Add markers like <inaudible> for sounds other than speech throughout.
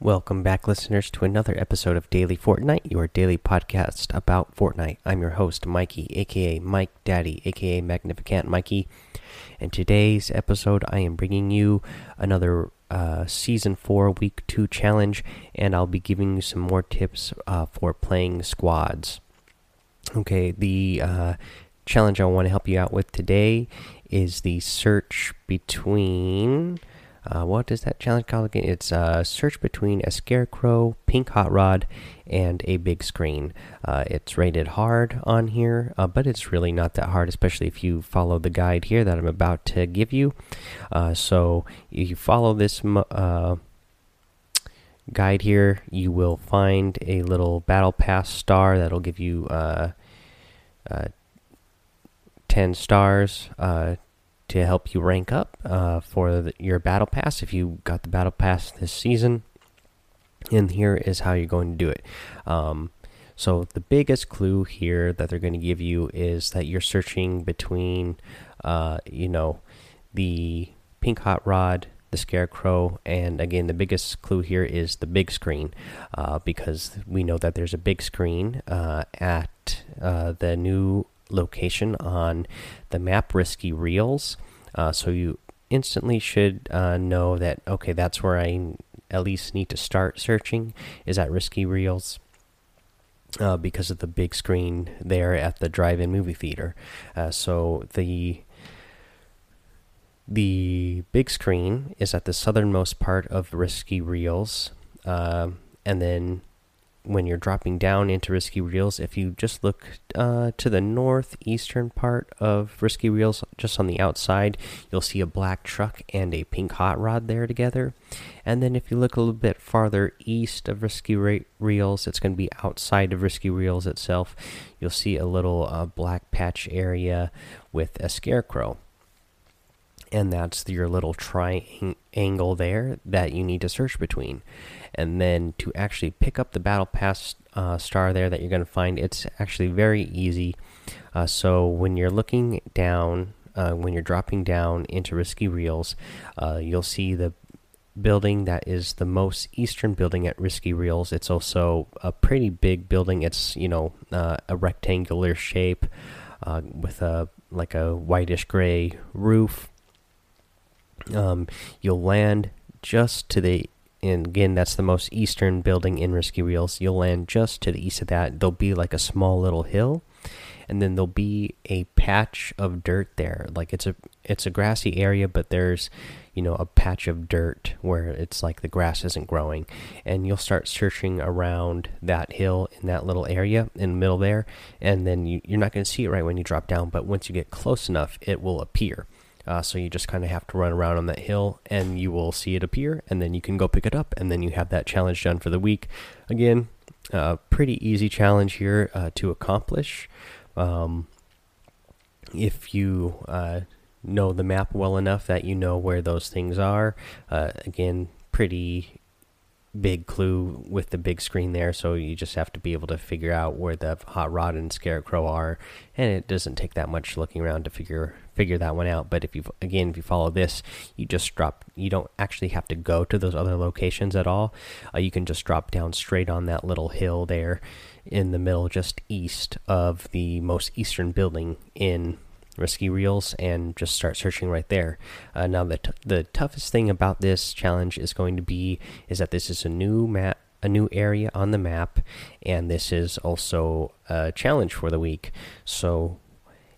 Welcome back, listeners, to another episode of Daily Fortnite, your daily podcast about Fortnite. I'm your host, Mikey, aka Mike Daddy, aka Magnificent Mikey. And today's episode, I am bringing you another uh, Season 4 Week 2 challenge, and I'll be giving you some more tips uh, for playing squads. Okay, the uh, challenge I want to help you out with today is the search between uh, what is that challenge called again? It's uh, search between a scarecrow, pink hot rod, and a big screen. Uh, it's rated hard on here, uh, but it's really not that hard, especially if you follow the guide here that I'm about to give you. Uh, so if you follow this guide here, you will find a little battle pass star that'll give you 10 stars to help you rank up uh, for the, your battle pass if you got the battle pass this season. And here is how you're going to do it. Um, so the biggest clue here that they're going to give you is that you're searching between, uh, you know, the pink hot rod, the scarecrow, and again the biggest clue here is the big screen, uh, because we know that there's a big screen uh, at uh, the new location on the map risky reels. Uh, so you instantly should uh, know that okay that's where i at least need to start searching is at risky reels uh, because of the big screen there at the drive-in movie theater. Uh, so the the big screen is at the southernmost part of risky reels uh, and then when you're dropping down into Risky Reels, if you just look uh, to the northeastern part of Risky Reels, just on the outside, you'll see a black truck and a pink hot rod there together. And then if you look a little bit farther east of Risky Reels, it's going to be outside of Risky Reels itself. You'll see a little uh, black patch area with a scarecrow and that's your little triangle there that you need to search between. And then to actually pick up the battle pass uh, star there that you're going to find it's actually very easy. Uh, so when you're looking down uh, when you're dropping down into risky reels uh, you'll see the building that is the most eastern building at risky reels. It's also a pretty big building. It's you know uh, a rectangular shape uh, with a like a whitish gray roof um, you'll land just to the and again that's the most eastern building in risky reels. You'll land just to the east of that. There'll be like a small little hill and then there'll be a patch of dirt there. Like it's a it's a grassy area but there's you know a patch of dirt where it's like the grass isn't growing. And you'll start searching around that hill in that little area in the middle there and then you, you're not going to see it right when you drop down but once you get close enough it will appear uh, so you just kind of have to run around on that hill and you will see it appear and then you can go pick it up and then you have that challenge done for the week. Again, uh, pretty easy challenge here uh, to accomplish. Um, if you uh, know the map well enough that you know where those things are, uh, again, pretty big clue with the big screen there so you just have to be able to figure out where the hot rod and scarecrow are and it doesn't take that much looking around to figure figure that one out. But if you again if you follow this you just drop you don't actually have to go to those other locations at all. Uh, you can just drop down straight on that little hill there in the middle just east of the most eastern building in risky reels and just start searching right there. Uh, now the the toughest thing about this challenge is going to be is that this is a new map a new area on the map and this is also a challenge for the week so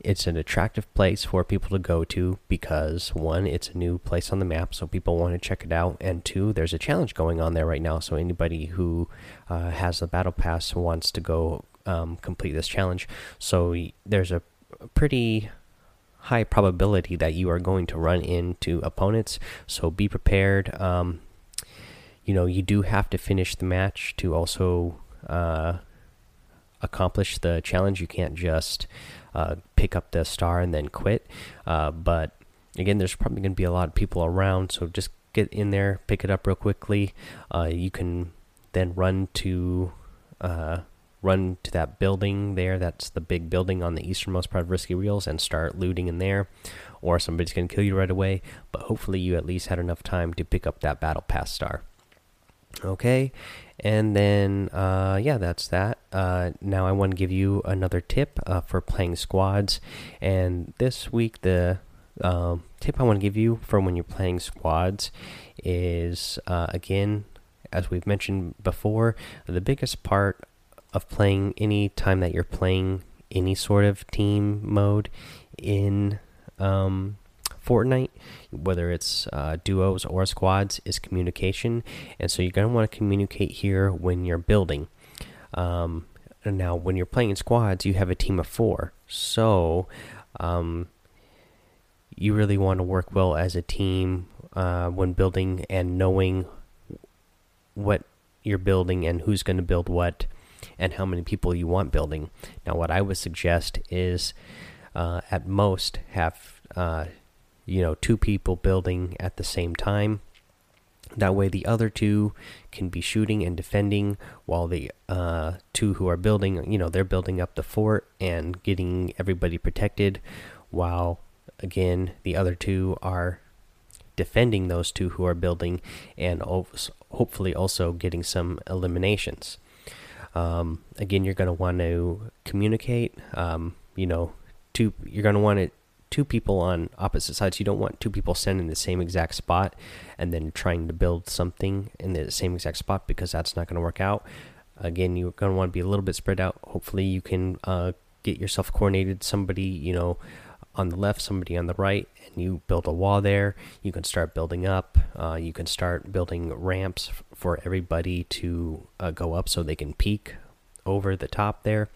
it's an attractive place for people to go to because one it's a new place on the map so people want to check it out and two there's a challenge going on there right now so anybody who uh, has the battle pass wants to go um, complete this challenge so there's a pretty high probability that you are going to run into opponents. So be prepared. Um, you know, you do have to finish the match to also uh, accomplish the challenge. You can't just uh, pick up the star and then quit. Uh, but again, there's probably going to be a lot of people around, so just get in there, pick it up real quickly. Uh, you can then run to uh, run to that building there. That's the big building on the easternmost part of Risky Reels and start looting in there. Or somebody's going to kill you right away. But hopefully, you at least had enough time to pick up that Battle Pass star. Okay, and then uh, yeah, that's that. Uh, now I want to give you another tip uh, for playing squads, and this week the um, tip I want to give you for when you're playing squads is uh, again, as we've mentioned before, the biggest part of playing any time that you're playing any sort of team mode in um, Fortnite, whether it's uh, duos or squads, is communication. And so you're going to want to communicate here when you're building. Um, now, when you're playing in squads, you have a team of four. So um, you really want to work well as a team uh, when building and knowing what you're building and who's going to build what and how many people you want building. Now, what I would suggest is uh, at most have uh, you know two people building at the same time. That way, the other two can be shooting and defending, while the uh, two who are building, you know, they're building up the fort and getting everybody protected, while again the other two are defending those two who are building and hopefully also getting some eliminations. Um, again, you're going to want to communicate. Um, you know, two. You're going to want it two people on opposite sides. You don't want two people standing in the same exact spot and then trying to build something in the same exact spot because that's not going to work out. Again, you're going to want to be a little bit spread out. Hopefully, you can uh, get yourself coordinated. Somebody, you know, on the left, somebody on the right, and you build a wall there. You can start building up. Uh, you can start building ramps for everybody to uh, go up so they can peek over the top there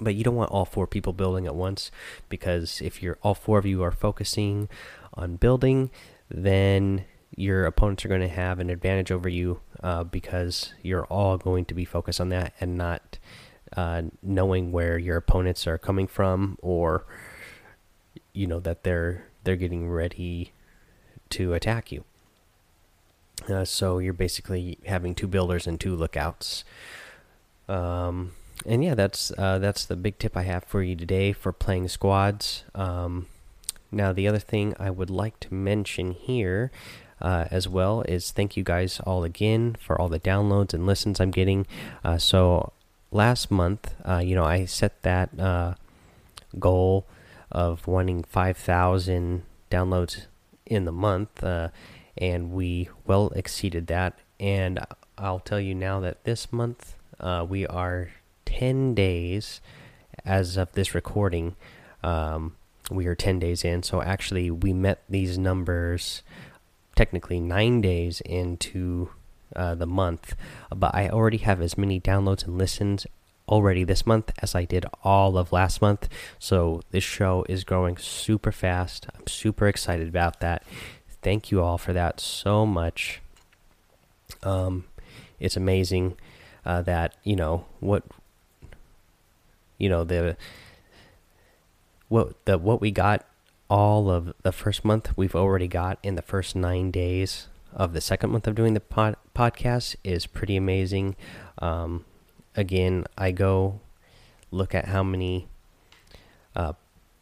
but you don't want all four people building at once because if you're all four of you are focusing on building then your opponents are going to have an advantage over you uh, because you're all going to be focused on that and not uh, knowing where your opponents are coming from or you know that they're they're getting ready to attack you uh, so you're basically having two builders and two lookouts um, and yeah, that's uh, that's the big tip I have for you today for playing squads. Um, now, the other thing I would like to mention here uh, as well is thank you guys all again for all the downloads and listens I'm getting. Uh, so last month, uh, you know, I set that uh, goal of wanting 5,000 downloads in the month, uh, and we well exceeded that. And I'll tell you now that this month we are 10 days as of this recording. Um, we are 10 days in. So actually, we met these numbers technically nine days into uh, the month. But I already have as many downloads and listens already this month as I did all of last month. So this show is growing super fast. I'm super excited about that. Thank you all for that so much. Um, it's amazing uh, that you know what you know the what the what we got all of the first month we've already got in the first nine days of the second month of doing the pod, podcast is pretty amazing. Um, again, I go look at how many uh,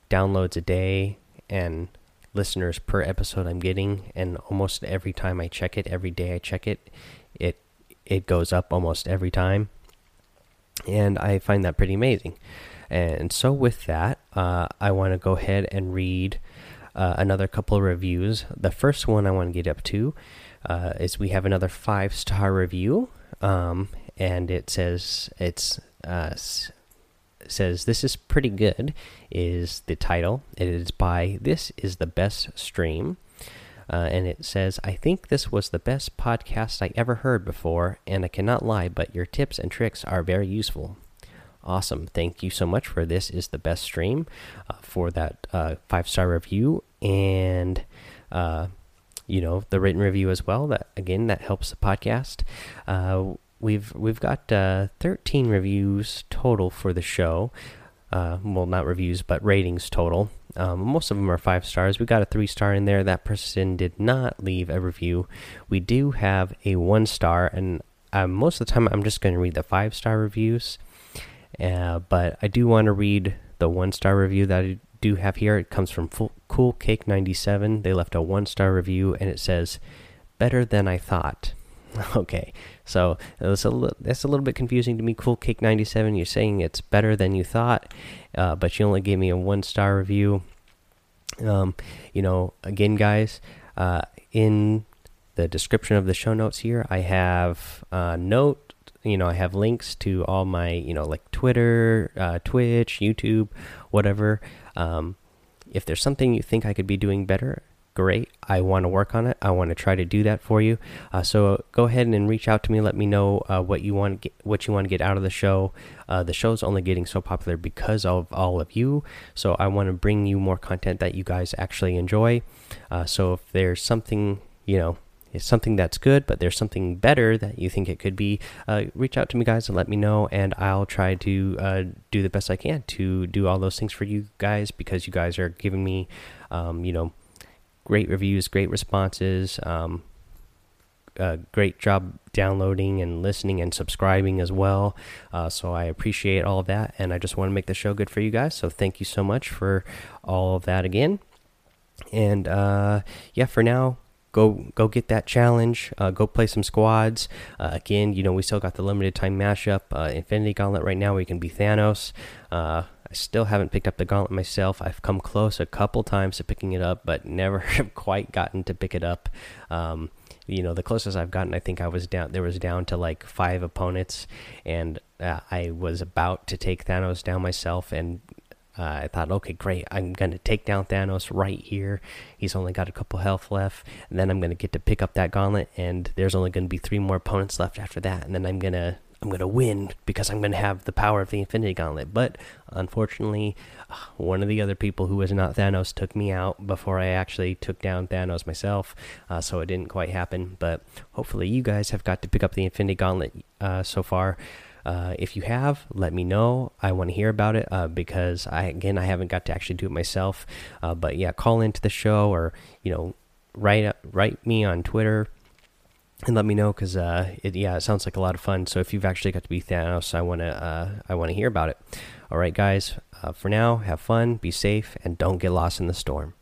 downloads a day and listeners per episode I'm getting, and almost every time I check it, every day I check it, it it goes up almost every time and I find that pretty amazing. And so, with that, uh, I want to go ahead and read uh, another couple of reviews. The first one I want to get up to uh, is we have another five star review, um, and it says it's uh, says this is pretty good. Is the title? It is by this is the best stream. Uh, and it says, I think this was the best podcast I ever heard before, and I cannot lie, but your tips and tricks are very useful. Awesome. Thank you so much for this is the best stream uh, for that uh, five star review and uh, you know the written review as well. That again that helps the podcast. We've we've got uh, 13 reviews total for the show uh, well, not reviews, but ratings total. Um, most of them are five stars. We got a three star in there. That person did not leave a review. We do have a one star, and uh, most of the time I'm just going to read the five star reviews. Uh, but I do want to read the one star review that I do have here. It comes from Full, Cool Cake 97. They left a one star review, and it says, "Better than I thought." <laughs> Okay, so that's a little, that's a little bit confusing to me. Cool Cake ninety seven, you're saying it's better than you thought, uh, but you only gave me a one star review. Um, you know, again, guys, uh, in the description of the show notes here, I have a note. You know, I have links to all my, you know, like Twitter, uh, Twitch, YouTube, whatever. Um, if there's something you think I could be doing better, great. I want to work on it. I want to try to do that for you. Uh, so go ahead and reach out to me. Let me know uh, what you want, get, what you want to get out of the show. Uh, the show's only getting so popular because of all of you. So I want to bring you more content that you guys actually enjoy. Uh, so if there's something, you know, it's something that's good, but there's something better that you think it could be, uh, reach out to me, guys, and let me know, and I'll try to uh, do the best I can to do all those things for you guys because you guys are giving me, um, you know, great reviews, great responses. Um, great job downloading and listening and subscribing as well. Uh, so I appreciate all of that, and I just want to make the show good for you guys. So thank you so much for all of that again. And uh, yeah, for now, go go get that challenge. Uh, go play some squads. Uh, again, you know we still got the limited time mashup, uh, Infinity Gauntlet right now. We can be Thanos. Uh, I still haven't picked up the gauntlet myself. I've come close a couple times to picking it up, but never <laughs> have quite gotten to pick it up. Um, you know, the closest I've gotten, I think I was down. There was down to like five opponents, and uh, I was about to take Thanos down myself, and uh, I thought, okay, great, I'm gonna take down Thanos right here. He's only got a couple health left, and then I'm gonna get to pick up that gauntlet, and there's only gonna be three more opponents left after that, and then I'm gonna I'm going to win because I'm going to have the power of the Infinity Gauntlet. But unfortunately, one of the other people who was not Thanos took me out before I actually took down Thanos myself. Uh, so it didn't quite happen. But hopefully, you guys have got to pick up the Infinity Gauntlet uh, so far. Uh, if you have, let me know. I want to hear about it uh, because I again I haven't got to actually do it myself. Uh, but yeah, call into the show or you know write write me on Twitter and let me know because uh, it yeah it sounds like a lot of fun. So if you've actually got to be Thanos, I wanna uh, I wanna hear about it. All right, guys. For now, have fun, be safe, and don't get lost in the storm.